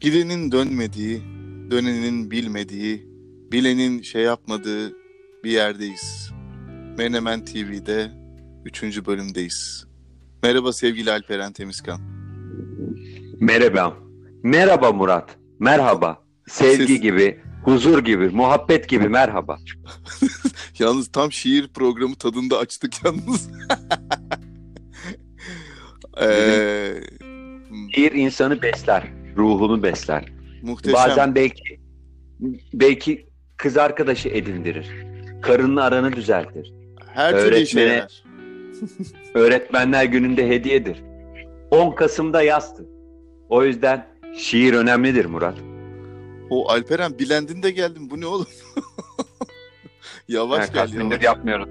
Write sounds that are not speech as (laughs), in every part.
Gidenin dönmediği, dönenin bilmediği, bilenin şey yapmadığı bir yerdeyiz. Menemen TV'de 3. bölümdeyiz. Merhaba sevgili Alperen Temizkan. Merhaba. Merhaba Murat. Merhaba. Sevgi Siz- gibi, huzur gibi, muhabbet gibi merhaba. (laughs) Yalnız tam şiir programı tadında açtık yalnız. (laughs) ee, Bir insanı besler, ruhunu besler. muhteşem. Bazen belki belki kız arkadaşı edindirir. Karınla aranı düzeltir. Her türlü işe öğretmene- yarar. (laughs) Öğretmenler gününde hediyedir. 10 Kasım'da yazdı. O yüzden şiir önemlidir Murat. O Alperen bilendin de geldin. Bu ne oğlum? (laughs) yavaş Ha, kaç gündür yavaş. yapmıyorum.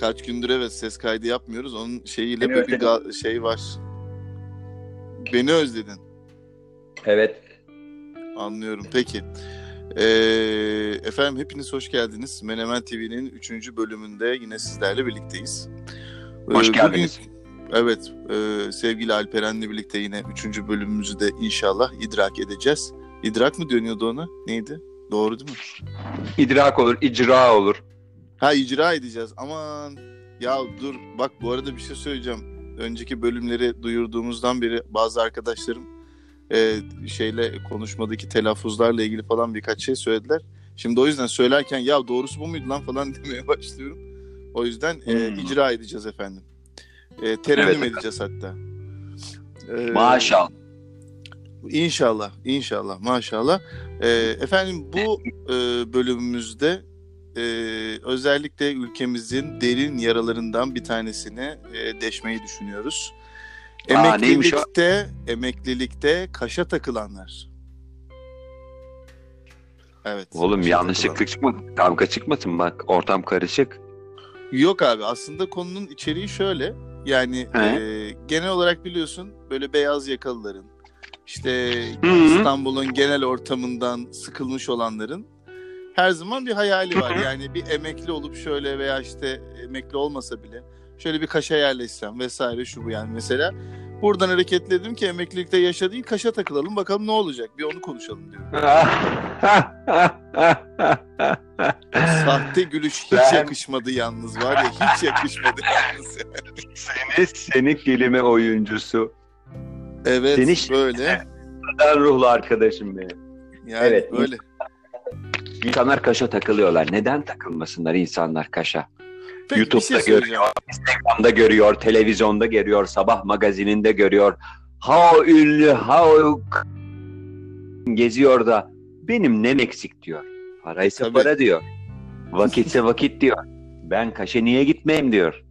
Kaç gündür evet ses kaydı yapmıyoruz. Onun şeyiyle Beni bir ga- şey var. Beni özledin. Evet. Anlıyorum. Peki. Ee, efendim hepiniz hoş geldiniz. Menemen TV'nin 3. bölümünde yine sizlerle birlikteyiz. Ee, Hoş bugün- geldiniz. evet. e, sevgili Alperen'le birlikte yine 3. bölümümüzü de inşallah idrak edeceğiz. İdrak mı dönüyordu ona? Neydi? Doğru değil mi? İdrak olur, icra olur. Ha icra edeceğiz. Aman ya dur bak bu arada bir şey söyleyeceğim. Önceki bölümleri duyurduğumuzdan beri bazı arkadaşlarım e, şeyle konuşmadaki telaffuzlarla ilgili falan birkaç şey söylediler. Şimdi o yüzden söylerken ya doğrusu bu muydu lan falan (laughs) demeye başlıyorum. O yüzden e, Hmm. icra edeceğiz efendim. E, terennüm Evet. edeceğiz hatta. E, Maşallah. İnşallah, inşallah, maşallah. Ee, efendim bu e, bölümümüzde e, özellikle ülkemizin derin yaralarından bir tanesini e, deşmeyi düşünüyoruz. Aa, neymiş o? Emeklilikte, emeklilikte kaşa takılanlar. Evet. Oğlum yanlışlıkla çıkma, kavga çıkmasın bak ortam karışık. Yok abi aslında konunun içeriği şöyle. Yani He. e, genel olarak biliyorsun böyle beyaz yakalıların işte. İstanbul'un genel ortamından sıkılmış olanların her zaman bir hayali var. Yani bir emekli olup şöyle veya işte emekli olmasa bile şöyle bir kaşa yerleşsem vesaire şu bu yani mesela. Buradan hareketledim ki emeklilikte yaşa değil kaşa takılalım bakalım ne olacak bir onu konuşalım diyorum. (laughs) Sahte gülüş hiç Ben- yakışmadı yalnız var ya hiç yakışmadı yalnız. seni, seni kelime oyuncusu. Evet Seni- böyle Ben ruhlu arkadaşım benim. yani Evet. böyle. İnsanlar kaşa takılıyorlar. Neden takılmasınlar insanlar kaşa? Peki YouTube'da şey görüyor. Instagram'da görüyor, televizyonda görüyor, sabah magazininde görüyor. Ha ünlü, ha o geziyor da benim nem eksik diyor. Paraysa Tabii. para diyor. Vakitse vakit diyor. Ben kaşe niye gitmeyeyim diyor.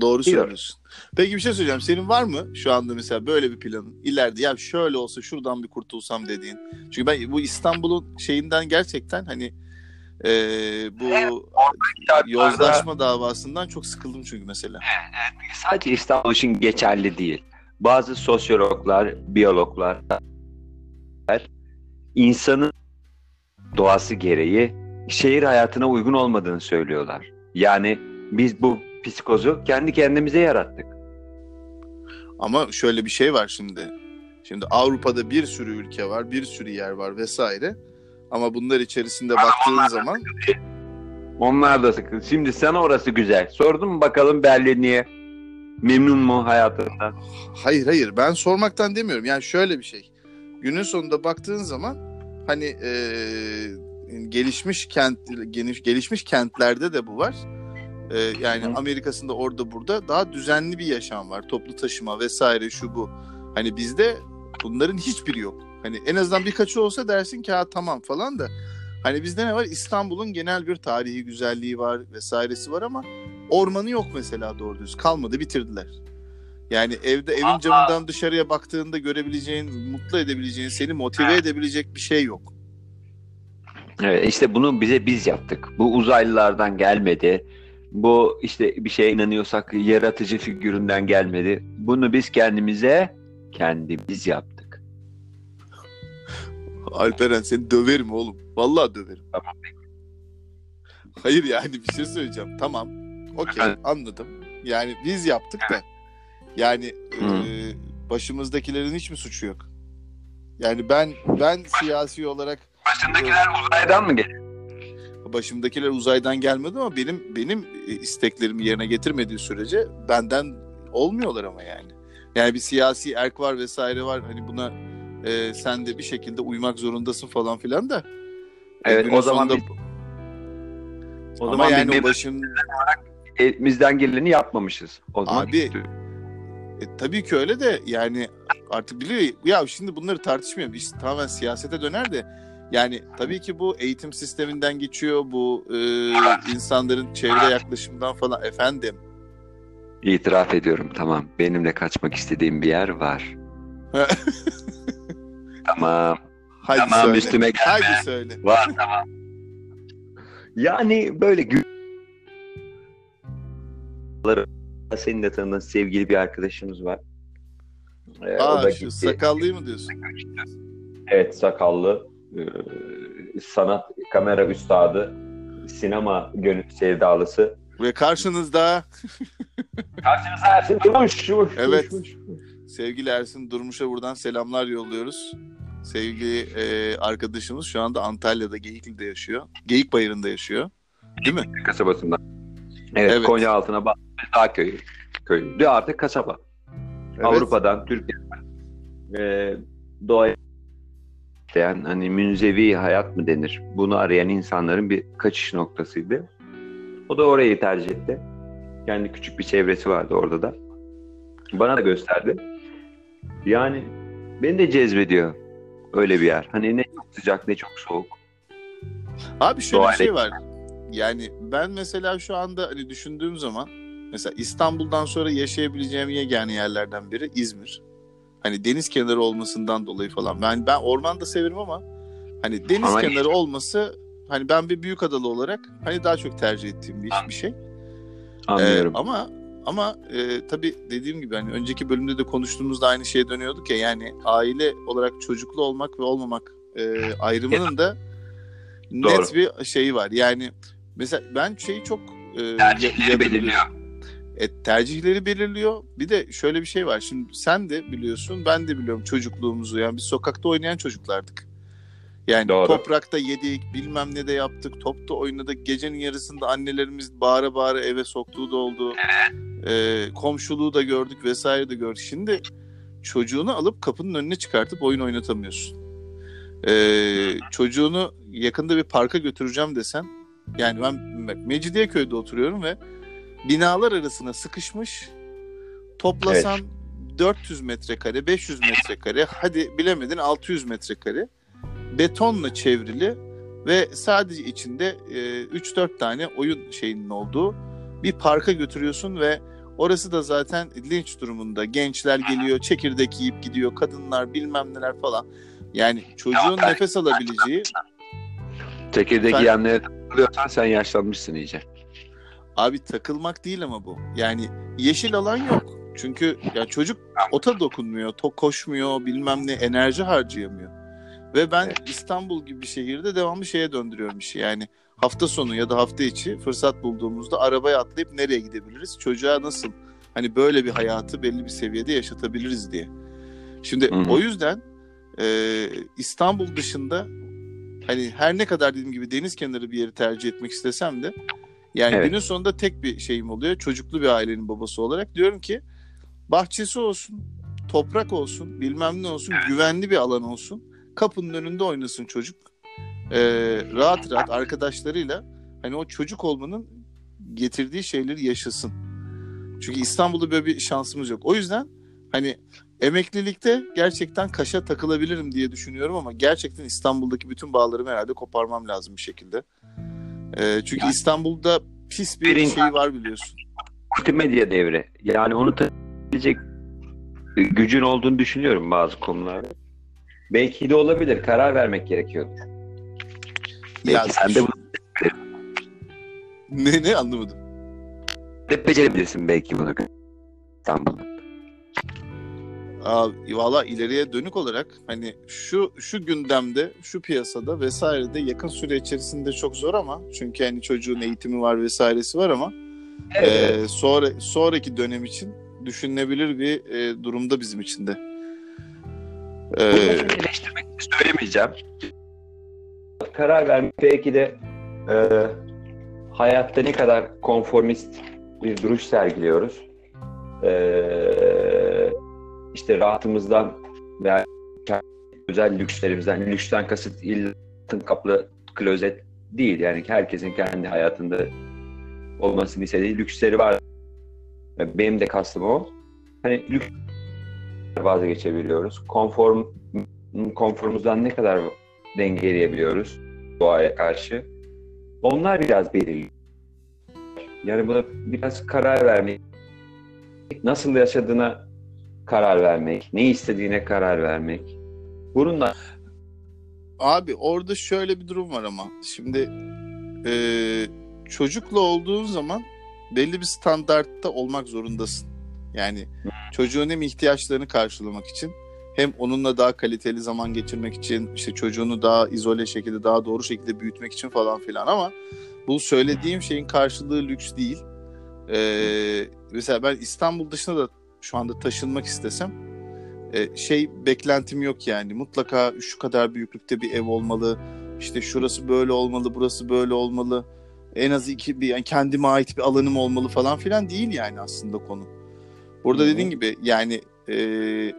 Doğru Diyor. söylüyorsun. Peki bir şey söyleyeceğim. Senin var mı şu anda mesela böyle bir planın? İleride ya şöyle olsa şuradan bir kurtulsam dediğin. Çünkü ben bu İstanbul'un şeyinden gerçekten hani e, bu yozlaşma davasından çok sıkıldım çünkü mesela. Sadece İstanbul için geçerli değil. Bazı sosyologlar, biyologlar insanın doğası gereği şehir hayatına uygun olmadığını söylüyorlar. Yani biz bu psikozu kendi kendimize yarattık. Ama şöyle bir şey var şimdi. Şimdi Avrupa'da bir sürü ülke var, bir sürü yer var vesaire. Ama bunlar içerisinde baktığın zaman Onlar da sıkı. Şimdi sana orası güzel. Sordun mu bakalım Berlin'e memnun mu hayatından? Hayır hayır ben sormaktan demiyorum. Yani şöyle bir şey. Günün sonunda baktığın zaman hani eee, gelişmiş kent geniş gelişmiş kentlerde de bu var. Eee, yani hı. Amerika'sında orada burada daha düzenli bir yaşam var. Toplu taşıma vesaire şu bu. Hani bizde bunların hiçbiri yok. Hani en azından birkaçı olsa dersin ki ha tamam falan da hani bizde ne var? İstanbul'un genel bir tarihi güzelliği var vesairesi var ama ormanı yok mesela doğru düz. Kalmadı bitirdiler. Yani evde evin camından dışarıya baktığında görebileceğin, mutlu edebileceğin, seni motive edebilecek bir şey yok. Evet, işte bunu bize biz yaptık. Bu uzaylılardan gelmedi. Bu işte bir şeye inanıyorsak yaratıcı figüründen gelmedi. Bunu biz kendimize kendimiz yaptık. Alperen seni döverim oğlum. Vallahi döverim. Tamam. Hayır yani bir şey söyleyeceğim. Tamam. Okey anladım. Yani biz yaptık da. Yani e, başımızdakilerin hiç mi suçu yok? Yani ben ben siyasi olarak Başındakiler uzaydan mı geliyor? başımdakiler uzaydan gelmedi ama benim benim e, isteklerimi yerine getirmediği sürece benden olmuyorlar ama yani. Yani bir siyasi erk var vesaire var. Hani buna e, sen de bir şekilde uymak zorundasın falan filan da. E, Evet günün o zaman sonunda- biz, o ama zaman yani biz başın elimizden geleni yapmamışız. O zaman Abi, E, tabii ki öyle de yani artık biliyor ya şimdi bunları tartışmıyorum. İşte tamamen siyasete döner de yani tabii ki bu eğitim sisteminden geçiyor. Bu e, insanların çevre yaklaşımından falan efendim. itiraf ediyorum tamam. Benim de kaçmak istediğim bir yer var. (laughs) tamam. Hadi Tamam, söyle. üstüme gelme. Hadi söyle. Var tamam. Yani böyle senin de tanıdığın sevgili bir arkadaşımız var. Ee, o Aa da şu gitti. sakallıyı mı diyorsun? Evet sakallı e, sanat kamera üstadı sinema gönül sevdalısı. Ve karşınızda (laughs) Karşınıza Ersin Durmuş. Evet. sevgili Ersin Durmuş'a buradan selamlar yolluyoruz. Sevgili e, arkadaşımız şu anda Antalya'da Geyikli'de yaşıyor. Geyik Bayırı'nda yaşıyor. Değil mi? Kasabasından. Evet, Evet. Konya altına bağlı dağ köyü. Köyü. De artık kasaba. Evet. Avrupa'dan, Türkiye'den e, doğaya isteyen hani münzevi hayat mı denir? Bunu arayan insanların bir kaçış noktasıydı. O da orayı tercih etti. Kendi küçük bir çevresi vardı orada da. Bana da gösterdi. Yani beni de cezbediyor öyle bir yer. Hani ne çok sıcak ne çok soğuk. Abi şöyle bir Doğayla- şey var. Yani ben mesela şu anda hani düşündüğüm zaman mesela İstanbul'dan sonra yaşayabileceğim yegane yerlerden biri İzmir. Hani deniz kenarı olmasından dolayı falan. Ben ben orman da severim ama hani deniz Ama- kenarı olması hani ben bir büyük adalı olarak hani daha çok tercih ettiğim bir, bir şey. Anlıyorum. Ee, ama ama e, tabii dediğim gibi hani önceki bölümde de konuştuğumuzda aynı şeye dönüyorduk ya yani aile olarak çocuklu olmak ve olmamak e, ayrımının da Doğru. net bir şeyi var. Yani mesela ben şeyi çok e, Tercihleri ya- belirliyor. E, tercihleri belirliyor. Bir de şöyle bir şey var. Şimdi sen de biliyorsun, ben de biliyorum çocukluğumuzu. Yani biz sokakta oynayan çocuklardık. Yani Doğru. toprakta yedik, bilmem ne de yaptık, topta oynadık. Gecenin yarısında annelerimiz bağıra bağıra eve soktuğu da oldu. E, komşuluğu da gördük vesaire de gördük. Şimdi çocuğunu alıp kapının önüne çıkartıp oyun oynatamıyorsun. E, çocuğunu yakında bir parka götüreceğim desen yani ben Mecidiyeköy'de oturuyorum ve binalar arasına sıkışmış toplasan 400 metrekare 500 metrekare hadi bilemedin 600 metrekare betonla çevrili ve sadece içinde e, 3-4 tane oyun şeyinin olduğu bir parka götürüyorsun ve orası da zaten linç durumunda. Gençler geliyor, çekirdek yiyip gidiyor, kadınlar bilmem neler falan. Yani çocuğun Ya, nefes alabileceği Çekirdeki Ben- yanlara takılıyorsan sen yaşlanmışsın iyice. Abi takılmak değil ama bu. Yani yeşil alan yok. Çünkü ya çocuk ota dokunmuyor, to koşmuyor, bilmem ne enerji harcayamıyor. Ve ben Evet. İstanbul gibi bir şehirde devamlı şeye döndürüyorum işi. Yani hafta sonu ya da hafta içi fırsat bulduğumuzda arabaya atlayıp nereye gidebiliriz? Çocuğa nasıl hani böyle bir hayatı belli bir seviyede yaşatabiliriz diye. Şimdi Hı hı. o yüzden e, İstanbul dışında hani her ne kadar dediğim gibi deniz kenarı bir yeri tercih etmek istesem de yani Evet. günün sonunda tek bir şeyim oluyor. Çocuklu bir ailenin babası olarak diyorum ki bahçesi olsun, toprak olsun, bilmem ne olsun, güvenli bir alan olsun. Kapının önünde oynasın çocuk. Ee, rahat rahat arkadaşlarıyla hani o çocuk olmanın getirdiği şeyleri yaşasın. Çünkü İstanbul'da böyle bir şansımız yok. O yüzden hani emeklilikte gerçekten kaşa takılabilirim diye düşünüyorum ama gerçekten İstanbul'daki bütün bağlarımı herhalde koparmam lazım bir şekilde. Ee, çünkü Yani- İstanbul'da pis bir Birin- şey var biliyorsun. Multimedya devre. Yani onu taşıyabilecek gücün olduğunu düşünüyorum bazı konularda. Belki de olabilir. Karar vermek gerekiyordur. Belki sen de bunu Ne ne anlamadım. de becerebilirsin belki bunu. İstanbul'da. Abi, valla ileriye dönük olarak hani şu şu gündemde, şu piyasada vesairede yakın süre içerisinde çok zor ama çünkü hani çocuğun eğitimi var vesairesi var ama e, sonra sonraki dönem için düşünülebilir bir e, durumda bizim için de. Ee, Bunu eleştirmek söylemeyeceğim. Karar vermek belki de e, hayatta ne kadar konformist bir duruş sergiliyoruz. E, işte rahatımızdan veya özel lükslerimizden, lüksten kasıt illa altın kaplı klozet değil. Yani herkesin kendi hayatında olmasını istediği lüksleri var. Benim de kastım o. Hani lüks vazgeçebiliyoruz. Konform, konforumuzdan ne kadar dengeleyebiliyoruz doğaya karşı. Onlar biraz belirli. Yani buna biraz karar vermek, nasıl yaşadığına karar vermek, ne istediğine karar vermek. Bununla Abi orada şöyle bir durum var ama. Şimdi e, çocukla olduğun zaman belli bir standartta olmak zorundasın. Yani çocuğun hem ihtiyaçlarını karşılamak için hem onunla daha kaliteli zaman geçirmek için işte çocuğunu daha izole şekilde daha doğru şekilde büyütmek için falan filan ama bu söylediğim şeyin karşılığı lüks değil. Ee, mesela ben İstanbul dışına da şu anda taşınmak istesem e, şey beklentim yok yani. Mutlaka şu kadar büyüklükte bir ev olmalı. İşte şurası böyle olmalı, burası böyle olmalı. En az iki bir yani kendime ait bir alanım olmalı falan filan değil yani aslında konu. Burada dediğin gibi yani e,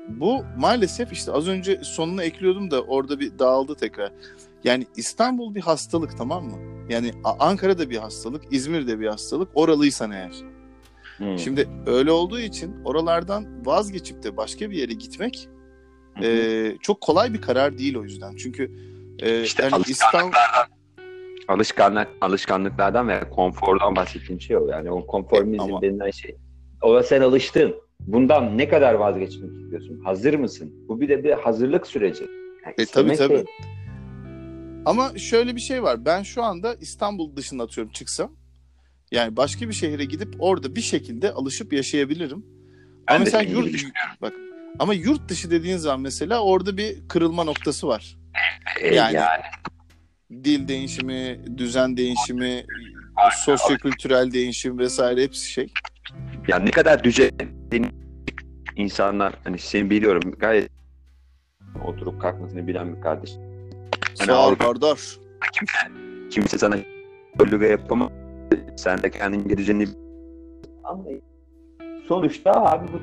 bu maalesef işte az önce sonuna ekliyordum da orada bir dağıldı tekrar. Yani İstanbul bir hastalık tamam mı? Yani A- Ankara da bir hastalık, İzmir de bir hastalık. Oralıysan eğer. Hmm. Şimdi öyle olduğu için oralardan vazgeçip de başka bir yere gitmek e, çok kolay bir karar değil o yüzden. Çünkü e, İşte yani İstanbul alışkanlık alışkanlıklardan ve konfordan bahsettiğim şey o. Yani o konformizm E, ama- denilen şey. Ona sen alıştın. Bundan ne kadar vazgeçmek istiyorsun? Hazır mısın? Bu bir de bir hazırlık süreci. Yani E, tabii, tabii. değil. ama şöyle bir şey var. Ben şu anda İstanbul dışında atıyorum çıksam yani başka bir şehre gidip orada bir şekilde alışıp yaşayabilirim. Ben ama mesela yurt bak ama yurt dışı dediğin zaman mesela orada bir kırılma noktası var. E, yani- yani Dil değişimi, düzen değişimi, sosyokültürel değişim vesaire hepsi şey. Ya ne kadar düzen insanlar hani seni biliyorum gayet oturup kalkmasını bilen bir kardeş. Hani Sağ ol kardeş. Kimse sana bölüge yapamaz. Sen de kendince düzenli ama sonuçta abi bu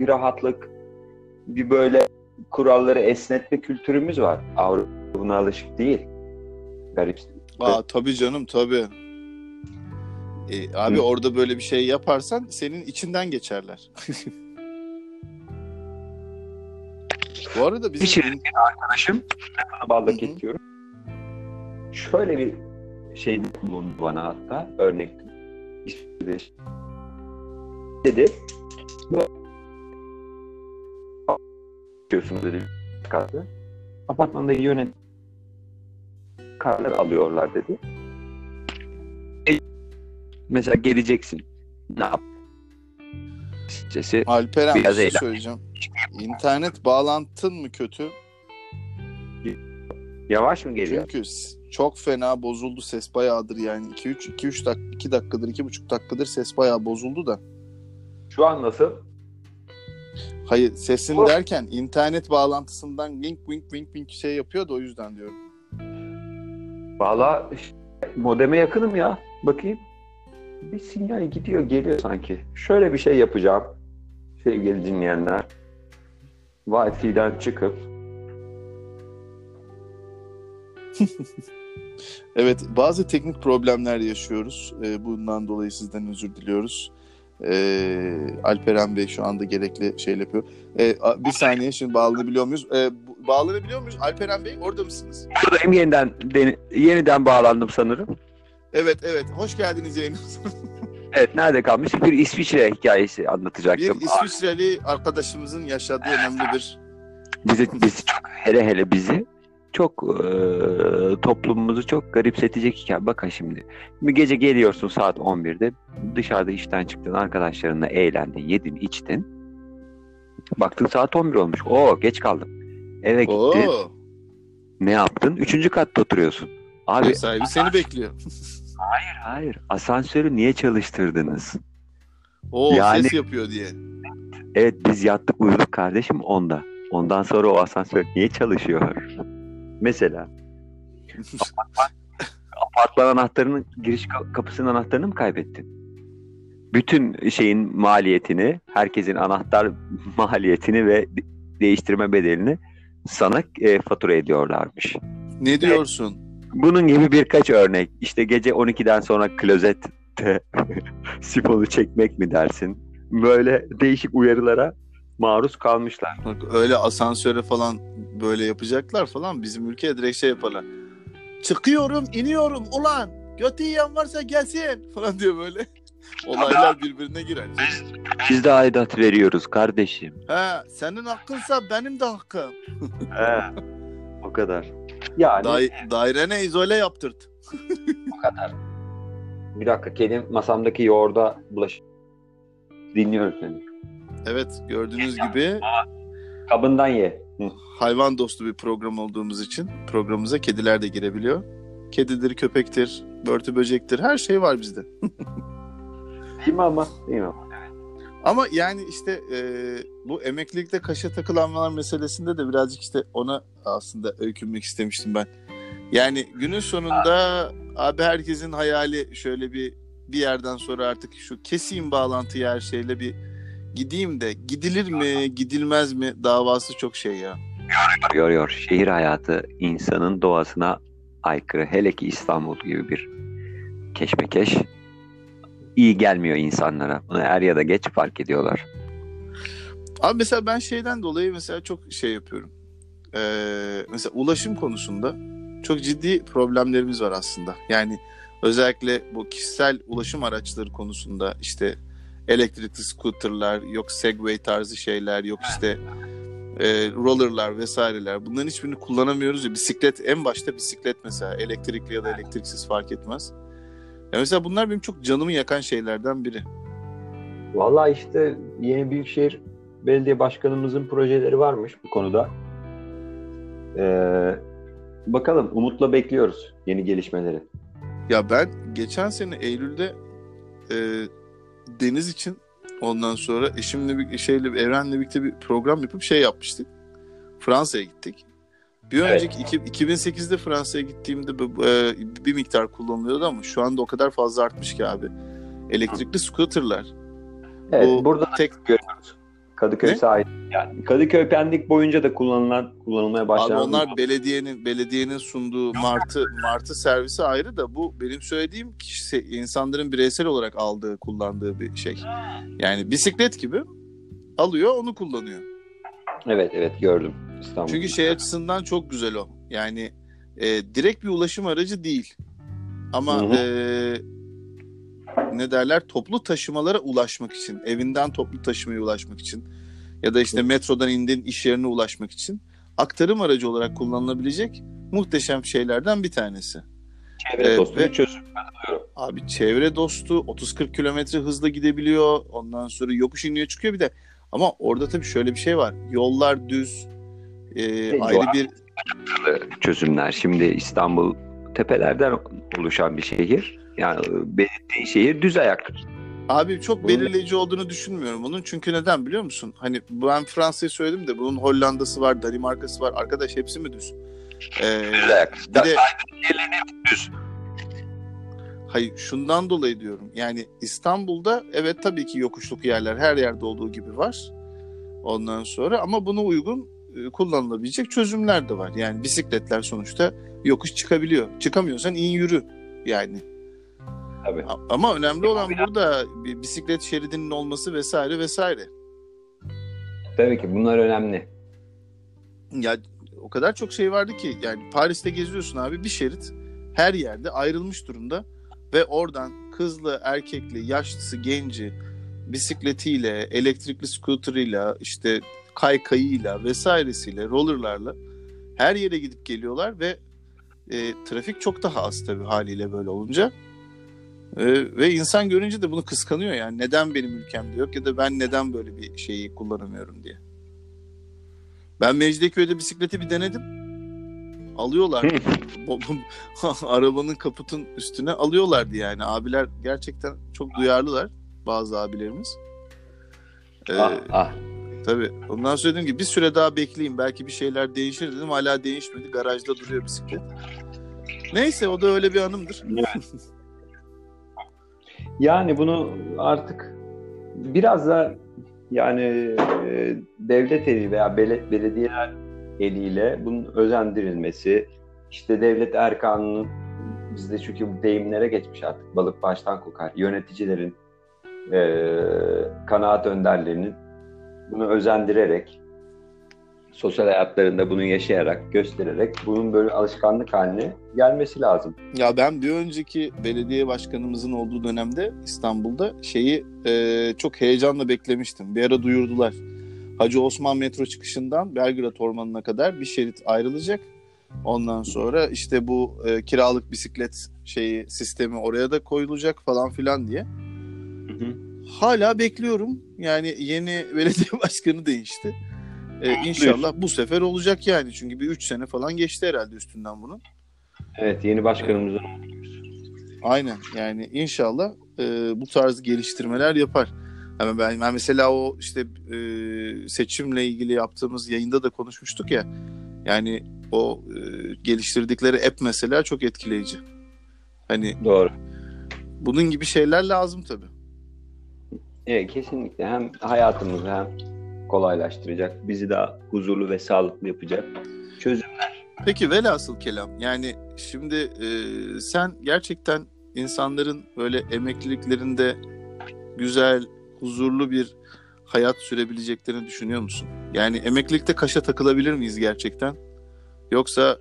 bir rahatlık bir böyle kuralları esnetme kültürümüz var. Avrupa buna alışık değil. Garip. Aa tabii canım tabii. E, abi Hı. orada böyle bir şey yaparsan senin içinden geçerler. (laughs) Bu arada bizim Pişirin arkadaşım. Balla Hı hı. kesiyorum. Şöyle bir şey bulundu bana hatta örnek. İşte dedi. Bu diyorsunuz dedi. Katı. Apartmanda yönet karlar alıyorlar dedi. Mesela geleceksin. Ne yap? Sesi Alperen bir Biraz şey eğlen. söyleyeceğim. İnternet bağlantın mı kötü? yavaş mı geliyor? Çünkü çok fena bozuldu ses bayağıdır yani 2 3 2 3 dak 2 dakikadır 2,5 dakikadır ses bayağı bozuldu da. Şu an nasıl? Hayır sesin Bu- derken internet bağlantısından link wink wink wink şey yapıyor da o yüzden diyorum. Valla modeme yakınım ya. Bakayım. Bir sinyal gidiyor geliyor sanki. Şöyle bir şey yapacağım. Sevgili dinleyenler. Wi-Fi'den çıkıp (laughs) Evet bazı teknik problemler yaşıyoruz. Ee, bundan dolayı sizden özür diliyoruz. Ee, Alperen Bey şu anda gerekli şey yapıyor. A- bir saniye şimdi bağlanabiliyor muyuz? Bu- bağlanabiliyor muyuz? Alperen Bey orada mısınız? buradayım yeniden yeniden bağlandım sanırım. Evet evet hoş geldiniz yayınımıza. Evet nerede kalmış? Bir İsviçre hikayesi bir anlatacaktım. İsviçreli arkadaşımızın yaşadığı önemli bir Bizi, bizi çok hele hele bizi çok e, toplumumuzu çok garipsetecek hikaye. Bakın şimdi. Bir gece geliyorsun saat 11'de dışarıda işten çıktın arkadaşlarınla eğlendin, yedin, içtin. Baktın saat 11 olmuş. Oo geç kaldım. Eve gittin. Oo, Ne yaptın? Üçüncü katta oturuyorsun. Abi sahibi seni bekliyor. hayır hayır. Asansörü niye çalıştırdınız? Oo Yani- ses yapıyor diye. Evet biz yattık uyuduk kardeşim onda. Ondan sonra o asansör niye çalışıyor? Mesela (laughs) apartman anahtarının giriş ka- kapısının anahtarını mı kaybettin? Bütün şeyin maliyetini, herkesin anahtar maliyetini ve de- değiştirme bedelini sana e, fatura ediyorlarmış. Ne diyorsun? Bunun gibi birkaç örnek. İşte gece 12'den sonra klozette (laughs) sifonu çekmek mi dersin? Böyle değişik uyarılara maruz kalmışlar. Bak öyle asansöre falan böyle yapacaklar falan bizim ülkeye direkt şey yaparlar. Çıkıyorum, iniyorum ulan. Götü yiyen varsa gelsin (laughs) falan diyor böyle. (laughs) Olaylar birbirine girer. Biz de aidat veriyoruz kardeşim. He, senin hakkınsa benim de hakkım. He, o kadar. Yani Dai dairene izole yaptırt. (laughs) o kadar. Bir dakika kedim masamdaki yoğurda bulaş. Dinliyorum seni. Evet gördüğünüz gibi Kabından ye. Hı. hayvan dostu bir program olduğumuz için programımıza kediler de girebiliyor. Kedidir, köpektir, börtü böcektir her şey var bizde. (laughs) Değil mi ama? Değil mi ama? Ama yani işte e, bu emeklilikte kaşa takılanmalar meselesinde de birazcık işte ona aslında öykünmek istemiştim ben. Yani günün sonunda abi herkesin hayali şöyle bir bir yerden sonra artık şu keseyim bağlantıyı her şeyle bir gideyim de gidilir mi gidilmez mi davası çok şey ya. Yoruyor. Şehir hayatı insanın doğasına aykırı. Hele ki İstanbul gibi bir keşmekeş iyi gelmiyor insanlara. Bunu er ya da geç fark ediyorlar. Abi mesela ben şeyden dolayı mesela çok şey yapıyorum. Ee, mesela ulaşım konusunda çok ciddi problemlerimiz var aslında. Yani özellikle bu kişisel ulaşım araçları konusunda işte elektrikli scooterlar, yok segway tarzı şeyler, yok işte e, rollerlar vesaireler. Bunların hiçbirini kullanamıyoruz ya. Bisiklet en başta bisiklet mesela elektrikli ya da elektriksiz fark etmez. Ya mesela bunlar benim çok canımı yakan şeylerden biri. Vallahi işte yeni Büyükşehir Belediye Başkanımızın projeleri varmış bu konuda. Ee, bakalım umutla bekliyoruz yeni gelişmeleri. Ya ben geçen sene Eylül'de e, deniz için ondan sonra eşimle bir şeyle Evren'le birlikte bir program yapıp şey yapmıştık. Fransa'ya gittik. Bir Evet. önceki iki- 2008'de Fransa'ya gittiğimde bu- e, bir miktar kullanılıyordu ama şu anda o kadar fazla artmış ki abi. Elektrikli scooterlar. Evet Bu burada da tek görüyoruz. Kadıköy Ne? sahil. Yani Kadıköy Pendik boyunca da kullanılan kullanılmaya Abi başlanan. onlar belediyenin belediyenin sunduğu martı martı servisi ayrı da bu benim söylediğim kişi insanların bireysel olarak aldığı kullandığı bir şey. Yani bisiklet gibi alıyor onu kullanıyor. Evet evet gördüm İstanbul. Çünkü şey açısından çok güzel o. Yani e, direkt bir ulaşım aracı değil. Ama e, ne derler toplu taşımalara ulaşmak için, evinden toplu taşımaya ulaşmak için ya da işte metrodan indin iş yerine ulaşmak için aktarım aracı olarak kullanılabilecek muhteşem şeylerden bir tanesi. çevre e, dostu ve- bir çözüm. Abi çevre dostu 30-40 kilometre hızla gidebiliyor. Ondan sonra yokuş iniyor çıkıyor bir de. Ama orada tabii şöyle bir şey var. Yollar düz. e, ayrı bir çözümler. Şimdi İstanbul tepelerden oluşan bir şehir. Yani belirttiği şehir düz ayak. Abi çok belirleyici olduğunu düşünmüyorum bunun. Çünkü neden biliyor musun? Hani ben Fransa'yı söyledim de bunun Hollanda'sı var, Danimarka'sı var. Arkadaş hepsi mi düz? Ee, Düz ayak. bir de düz. Hayır şundan dolayı diyorum. Yani İstanbul'da evet tabii ki yokuşluk yerler her yerde olduğu gibi var. Ondan sonra ama buna uygun e, kullanılabilecek çözümler de var. Yani bisikletler sonuçta yokuş çıkabiliyor. Çıkamıyorsan iyi yürü yani. Tabii. Ama önemli olan burada bir bisiklet şeridinin olması vesaire vesaire. Tabii ki bunlar önemli. Ya o kadar çok şey vardı ki yani Paris'te geziyorsun abi bir şerit her yerde ayrılmış durumda ve oradan kızlı, erkekli, yaşlısı, genci bisikletiyle, elektrikli scooter'ıyla, işte kaykayıyla vesairesiyle, rollerlarla her yere gidip geliyorlar ve e, trafik çok daha az tabii haliyle böyle olunca. E, ve insan görünce de bunu kıskanıyor yani neden benim ülkemde yok ya da ben neden böyle bir şeyi kullanamıyorum diye. Ben Mecidiyeköy'de bisikleti bir denedim. Alıyorlar. (laughs) Arabanın kaputun üstüne alıyorlardı yani. Abiler gerçekten çok duyarlılar. Bazı abilerimiz. Ee, ah, ah. Tabii. Ondan sonra dedim ki bir süre daha bekleyeyim. Belki bir şeyler değişir dedim. Hala değişmedi. Garajda duruyor bisiklet. Neyse o da öyle bir anımdır. (laughs) Yani bunu artık biraz da yani e, devlet eli veya bel- belediyeler eliyle bunun özendirilmesi, işte devlet erkanının bizde çünkü bu deyimlere geçmiş artık balık baştan kokar. Yöneticilerin, e, kanaat önderlerinin bunu özendirerek, sosyal hayatlarında bunu yaşayarak, göstererek bunun böyle alışkanlık haline gelmesi lazım. Ya ben bir önceki belediye başkanımızın olduğu dönemde İstanbul'da şeyi e, çok heyecanla beklemiştim. Bir ara duyurdular. Hacı Osman metro çıkışından Belgrad Ormanı'na kadar bir şerit ayrılacak. Ondan sonra işte bu e, kiralık bisiklet şeyi sistemi oraya da koyulacak falan filan diye. Hı hı. Hala bekliyorum. Yani yeni (laughs) belediye başkanı değişti. E, inşallah bu sefer olacak yani. Çünkü bir 3 sene falan geçti herhalde üstünden bunun. Evet, yeni başkanımızın Aynen yani inşallah e, bu tarz geliştirmeler yapar. Ama ben, ben mesela o işte e, seçimle ilgili yaptığımız yayında da konuşmuştuk ya. Yani o e, geliştirdikleri app mesela çok etkileyici. Hani doğru. bunun gibi şeyler lazım tabii. Evet, kesinlikle hem hayatımızı hem kolaylaştıracak, bizi daha huzurlu ve sağlıklı yapacak çözüm. Peki velhasıl kelam yani şimdi e, sen gerçekten insanların böyle emekliliklerinde güzel, huzurlu bir hayat sürebileceklerini düşünüyor musun? Yani emeklilikte kaşa takılabilir miyiz gerçekten? Yoksa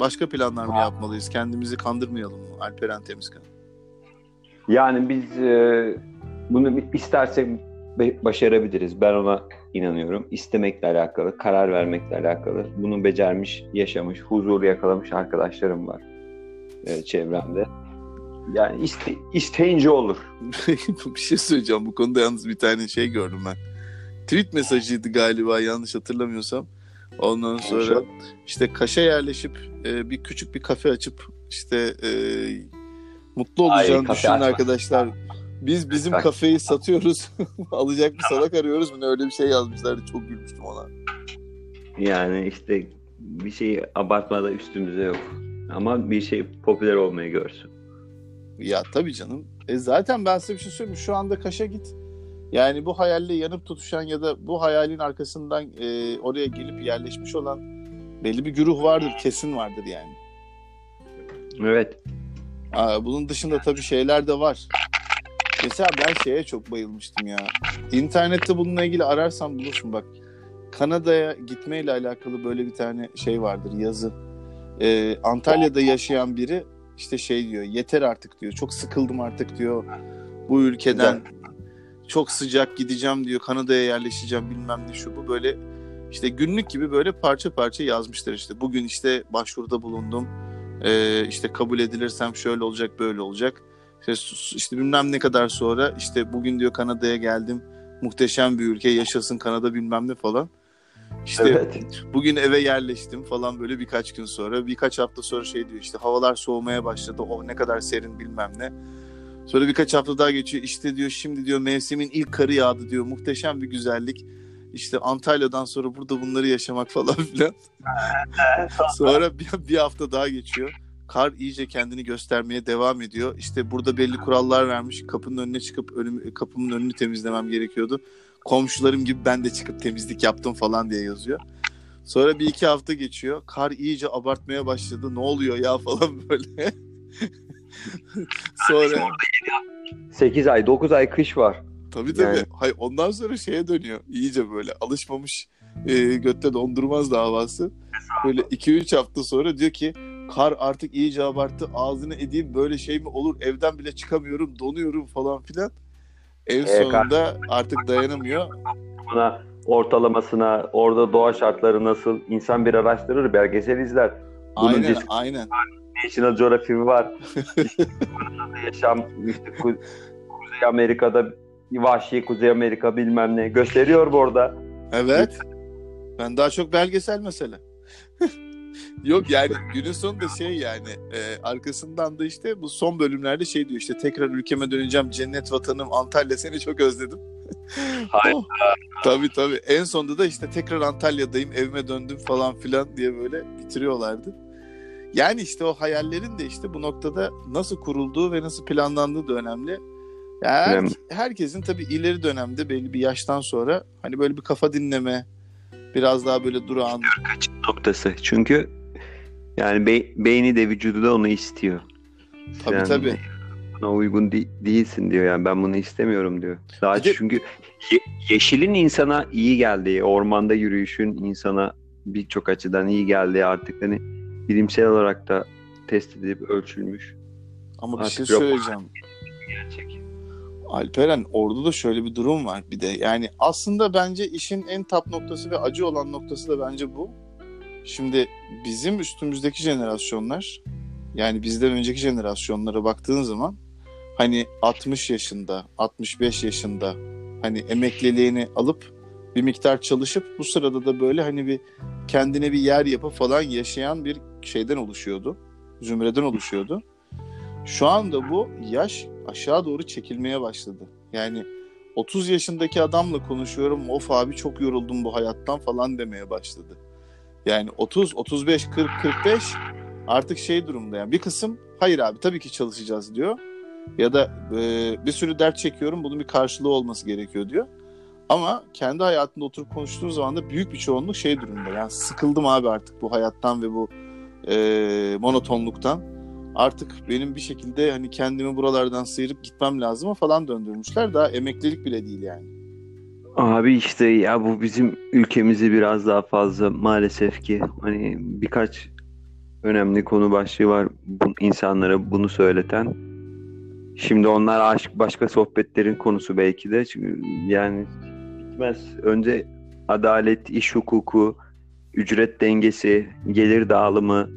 başka planlar mı yapmalıyız? Kendimizi kandırmayalım mı Alperen Temizkan? Yani biz e, bunu istersek başarabiliriz. Ben ona inanıyorum. İstemekle alakalı, karar vermekle alakalı. Bunu becermiş, yaşamış, huzur yakalamış arkadaşlarım var e, çevremde. Yani iste, isteyince olur. (laughs) bir şey söyleyeceğim. Bu konuda yalnız bir tane şey gördüm ben. Tweet mesajıydı galiba yanlış hatırlamıyorsam. Ondan sonra işte Kaş'a yerleşip e, bir küçük bir kafe açıp işte e, mutlu olacağını Ay, düşünen arkadaşlar. Biz bizim Bak. kafeyi (laughs) satıyoruz. (laughs) Alacak bir salak arıyoruz mu? Öyle bir şey yazmışlardı. Çok gülmüştüm ona. Yani işte bir şeyi abartmada üstümüze yok. Ama bir şey popüler olmayı görsün. Ya tabii canım. E zaten ben size bir şey söyleyeyim. Şu anda Kaş'a git. Yani bu hayalle yanıp tutuşan ya da bu hayalin arkasından e, oraya gelip yerleşmiş olan belli bir güruh vardır. Kesin vardır yani. Evet. Aa, bunun dışında tabii şeyler de var. Mesela ben şeye çok bayılmıştım ya. İnternette bununla ilgili ararsan bulursun bak. Kanada'ya gitmeyle alakalı böyle bir tane şey vardır yazı. Ee, Antalya'da yaşayan biri işte şey diyor yeter artık diyor. Çok sıkıldım artık diyor. Bu ülkeden çok sıcak gideceğim diyor. Kanada'ya yerleşeceğim bilmem ne şu bu böyle işte günlük gibi böyle parça parça yazmışlar işte. Bugün işte başvuruda bulundum. Ee, işte kabul edilirsem şöyle olacak böyle olacak. İşte, işte bilmem ne kadar sonra işte bugün diyor Kanada'ya geldim. Muhteşem bir ülke yaşasın Kanada bilmem ne falan. İşte evet. bugün eve yerleştim falan böyle birkaç gün sonra. Birkaç hafta sonra şey diyor işte havalar soğumaya başladı. O ne kadar serin bilmem ne. Sonra birkaç hafta daha geçiyor. İşte diyor şimdi diyor mevsimin ilk karı yağdı diyor. Muhteşem bir güzellik. İşte Antalya'dan sonra burada bunları yaşamak (laughs) falan filan. sonra bir, bir hafta daha geçiyor. Kar iyice kendini göstermeye devam ediyor. İşte burada belli kurallar vermiş. Kapının önüne çıkıp önüm, kapımın önünü temizlemem gerekiyordu. Komşularım gibi ben de çıkıp temizlik yaptım falan diye yazıyor. Sonra bir iki hafta geçiyor. Kar iyice abartmaya başladı. Ne oluyor ya falan (laughs) böyle. Sonra 8 ay, 9 ay kış var. tabii tabii. Yani- Hayır, ondan sonra şeye dönüyor. İyice böyle alışmamış e, götte dondurmaz davası. Böyle 2-3 hafta sonra diyor ki kar artık iyice abarttı. Ağzını edeyim böyle şey mi olur? Evden bile çıkamıyorum. Donuyorum falan filan. En E, sonunda artık dayanamıyor. Buna ortalamasına, orada doğa şartları nasıl, insan bir araştırır, belgesel izler. Bunun Aynen, disk- aynen. National Geographic var. (laughs) Yaşam, işte Ku- Kuzey Amerika'da vahşi Kuzey Amerika bilmem ne gösteriyor bu orada. Evet. Ben daha çok belgesel mesela. Yok yani günün sonunda şey yani e, arkasından da işte bu son bölümlerde şey diyor işte tekrar ülkeme döneceğim cennet vatanım Antalya seni çok özledim. (laughs) Hayda. Oh, tabii tabii. En sonunda da işte tekrar Antalya'dayım, evime döndüm falan filan diye böyle bitiriyorlardı. Yani işte o hayallerin de işte bu noktada nasıl kurulduğu ve nasıl planlandığı da önemli. Yani her- herkesin tabii ileri dönemde belli bir yaştan sonra hani böyle bir kafa dinleme, biraz daha böyle durağan. Kaçın noktası. Çünkü yani be- beyni de vücudu da onu istiyor. Tabii Sen tabii. Buna uygun de- değilsin diyor yani ben bunu istemiyorum diyor. Daha de- çünkü ye- yeşilin insana iyi geldiği, ormanda yürüyüşün insana birçok açıdan iyi geldiği artık hani bilimsel olarak da test edilip ölçülmüş. Ama bir Artık şey söyleyeceğim. Gerçek. Alperen orada da şöyle bir durum var bir de. Yani aslında bence işin en tap noktası ve acı olan noktası da bence bu. Şimdi bizim üstümüzdeki jenerasyonlar yani bizden önceki jenerasyonlara baktığın zaman hani 60 yaşında, 65 yaşında hani emekliliğini alıp bir miktar çalışıp bu sırada da böyle hani bir kendine bir yer yapıp falan yaşayan bir şeyden oluşuyordu. Zümreden oluşuyordu. Şu anda bu yaş aşağı doğru çekilmeye başladı. Yani 30 yaşındaki adamla konuşuyorum. Of abi çok yoruldum bu hayattan falan demeye başladı. Yani 30, 35, 40, 45 artık şey durumda yani bir kısım hayır abi tabii ki çalışacağız diyor. Ya da e, bir sürü dert çekiyorum bunun bir karşılığı olması gerekiyor diyor. Ama kendi hayatında oturup konuştuğun zaman da büyük bir çoğunluk şey durumda. Yani sıkıldım abi artık bu hayattan ve bu e, monotonluktan. Artık benim bir şekilde hani kendimi buralardan sıyırıp gitmem lazım falan döndürmüşler. Daha emeklilik bile değil yani. Abi işte ya bu bizim ülkemizi biraz daha fazla maalesef ki hani birkaç önemli konu başlığı var bu insanlara bunu söyleten. Şimdi onlar aşk başka sohbetlerin konusu belki de. Çünkü yani bitmez. Önce adalet, iş hukuku, ücret dengesi, gelir dağılımı,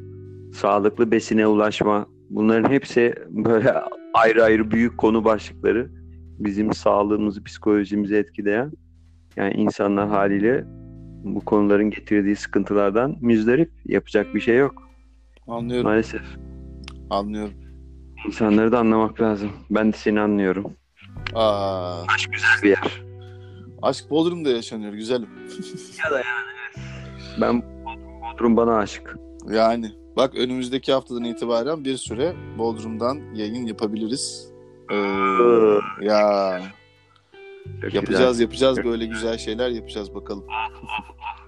sağlıklı besine ulaşma. Bunların hepsi böyle ayrı ayrı büyük konu başlıkları. Bizim sağlığımızı, psikolojimizi etkileyen. Yani insanlar haliyle bu konuların getirdiği sıkıntılardan müzdarip. Yapacak bir şey yok. Anlıyorum, Maalesef. anlıyorum. İnsanları da anlamak lazım. Ben de seni anlıyorum. Aa, Aşk güzel bir yer. aşk Bodrum'da yaşanıyor güzelim. (laughs) Ya da yani Ben Bodrum bana aşık. Yani bak önümüzdeki haftadan itibaren bir süre Bodrum'dan yayın yapabiliriz. Ee, ya Çok yapacağız yapacağız böyle güzel şeyler yapacağız bakalım.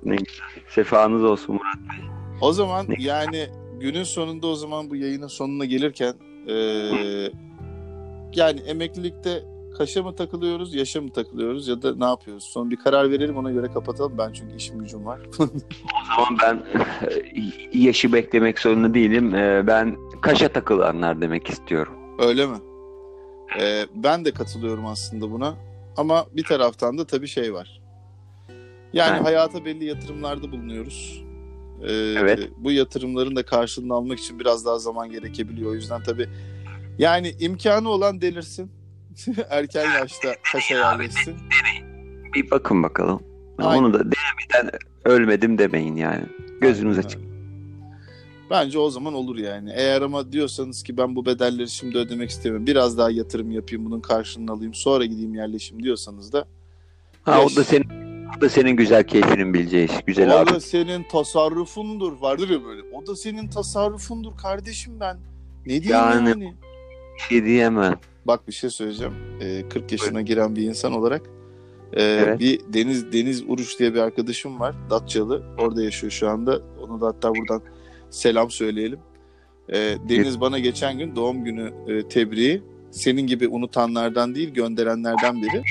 Ne güzel. Sefanız olsun Murat. O zaman Ne- yani günün sonunda o zaman bu yayının sonuna gelirken eee, yani emeklilikte kaşa mı takılıyoruz, yaşa mı takılıyoruz ya da ne yapıyoruz? Son bir karar verelim ona göre kapatalım. Ben çünkü işim gücüm var. (laughs) Ama ben yaşı beklemek zorunda değilim. Ee, Ben kaşa takılanlar demek istiyorum. Öyle mi? Eee, ben de katılıyorum aslında buna. Ama bir taraftan da tabii şey var. Yani Ha. hayata belli yatırımlarda bulunuyoruz. Eee, Evet. Bu yatırımların da karşılığını almak için biraz daha zaman gerekebiliyor. O yüzden tabii yani imkanı olan delirsin. (laughs) Erken yaşta kaşa yerleşsin. Bir bakın bakalım. Aynen. Onu da denemeden ölmedim demeyin yani. Gözünüz açık. Bence o zaman olur yani. Eğer ama diyorsanız ki ben bu bedelleri şimdi ödemek istemiyorum. Biraz daha yatırım yapayım, bunun karşılığını alayım, sonra gideyim yerleşim diyorsanız da Ha, o Yaş- da senin o da senin güzel keyfinin bileceği iş. Güzel o abi. da senin tasarrufundur. Vardır ya böyle. O da senin tasarrufundur kardeşim ben. Ne diyeyim yani? Yani- Bir şey diyemem. Bak bir şey söyleyeceğim. Ee, 40 yaşına giren bir insan olarak e, Evet. bir Deniz Deniz Uruç diye bir arkadaşım var. Datçalı. Orada yaşıyor şu anda. Onu da hatta buradan selam söyleyelim. Ee, Deniz bana geçen gün doğum günü e, tebriği senin gibi unutanlardan değil gönderenlerden biri.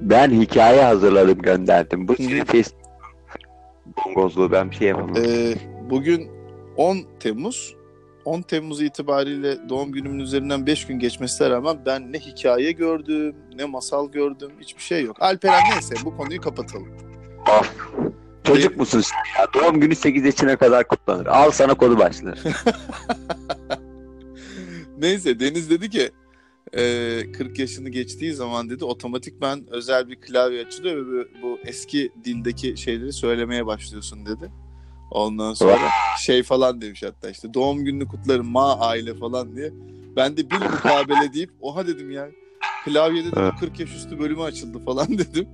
Ben hikaye hazırladım gönderdim. Bu senin Facebook bongozluğu ben bir şey yapamam. Ee, bugün 10 Temmuz. 10 Temmuz itibariyle doğum günümün üzerinden 5 gün geçmesine rağmen ben ne hikaye gördüm, ne masal gördüm, hiçbir şey yok. Alperen neyse bu konuyu kapatalım. Of. Çocuk musun sen ya? Doğum günü 8 yaşına kadar kutlanır. Al sana konu başlığı. (laughs) Neyse Deniz dedi ki e, 40 yaşını geçtiği zaman dedi otomatikman özel bir klavye açılıyor ve bu, bu eski dildeki şeyleri söylemeye başlıyorsun dedi. Ondan sonra şey falan demiş hatta işte doğum gününü kutlarım ma aile falan diye. Ben de bir mukabele deyip oha dedim ya Klavyede Evet. 40 yaş üstü bölümü açıldı falan (laughs) dedim.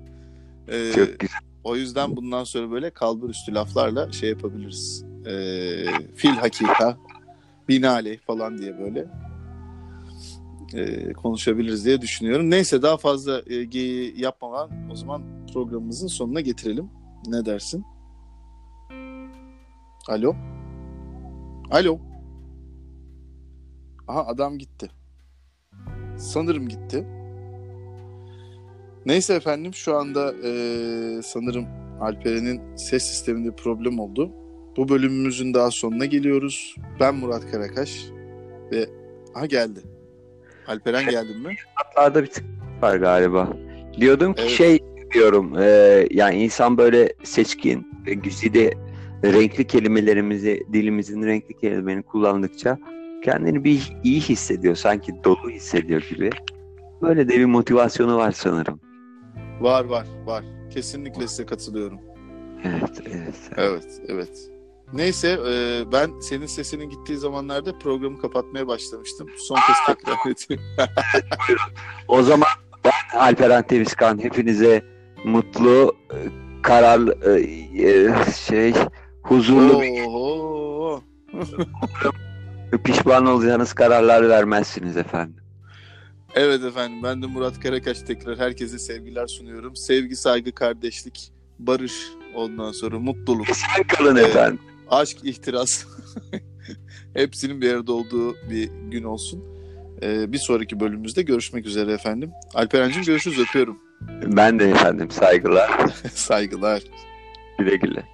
Ee, Çok güzel. O yüzden bundan sonra böyle kalbur üstü laflarla şey yapabiliriz. Ee, fil hakika, binaenaleyh falan diye böyle e, konuşabiliriz diye düşünüyorum. Neyse daha fazla e, geyiği yapmadan o zaman programımızın sonuna getirelim. Ne dersin? Alo? Alo? Aha adam gitti. Sanırım gitti. Neyse efendim şu anda e, sanırım Alperen'in ses sisteminde problem oldu. Bu bölümümüzün daha sonuna geliyoruz. Ben Murat Karakaş ve aha geldi. Alperen geldin mi? Hatlarda bir tık var galiba. Diyordum ki Evet. şey diyorum e, yani insan böyle seçkin ve güzide renkli kelimelerimizi dilimizin renkli kelimelerini kullandıkça kendini bir iyi hissediyor sanki dolu hissediyor gibi. Böyle de bir motivasyonu var sanırım. Var var var. Kesinlikle size katılıyorum. Evet, evet. Evet evet. Neyse e, ben senin sesinin gittiği zamanlarda programı kapatmaya başlamıştım. Son kez tekrar (laughs) ediyorum. O zaman ben Alperen Tevizkan hepinize mutlu, e, kararlı, e, e, şey, huzurlu, Oho. pişman olacağınız kararlar vermezsiniz efendim. Evet efendim ben de Murat Karakaş tekrar herkese sevgiler sunuyorum. Sevgi, saygı, kardeşlik, barış ondan sonra mutluluk, Sen kalın Evet. efendim. aşk, ihtiras (laughs) hepsinin bir arada olduğu bir gün olsun. Ee, bir sonraki bölümümüzde görüşmek üzere efendim. Alperen'cim görüşürüz öpüyorum. Ben de efendim saygılar. (laughs) Saygılar. Güle güle.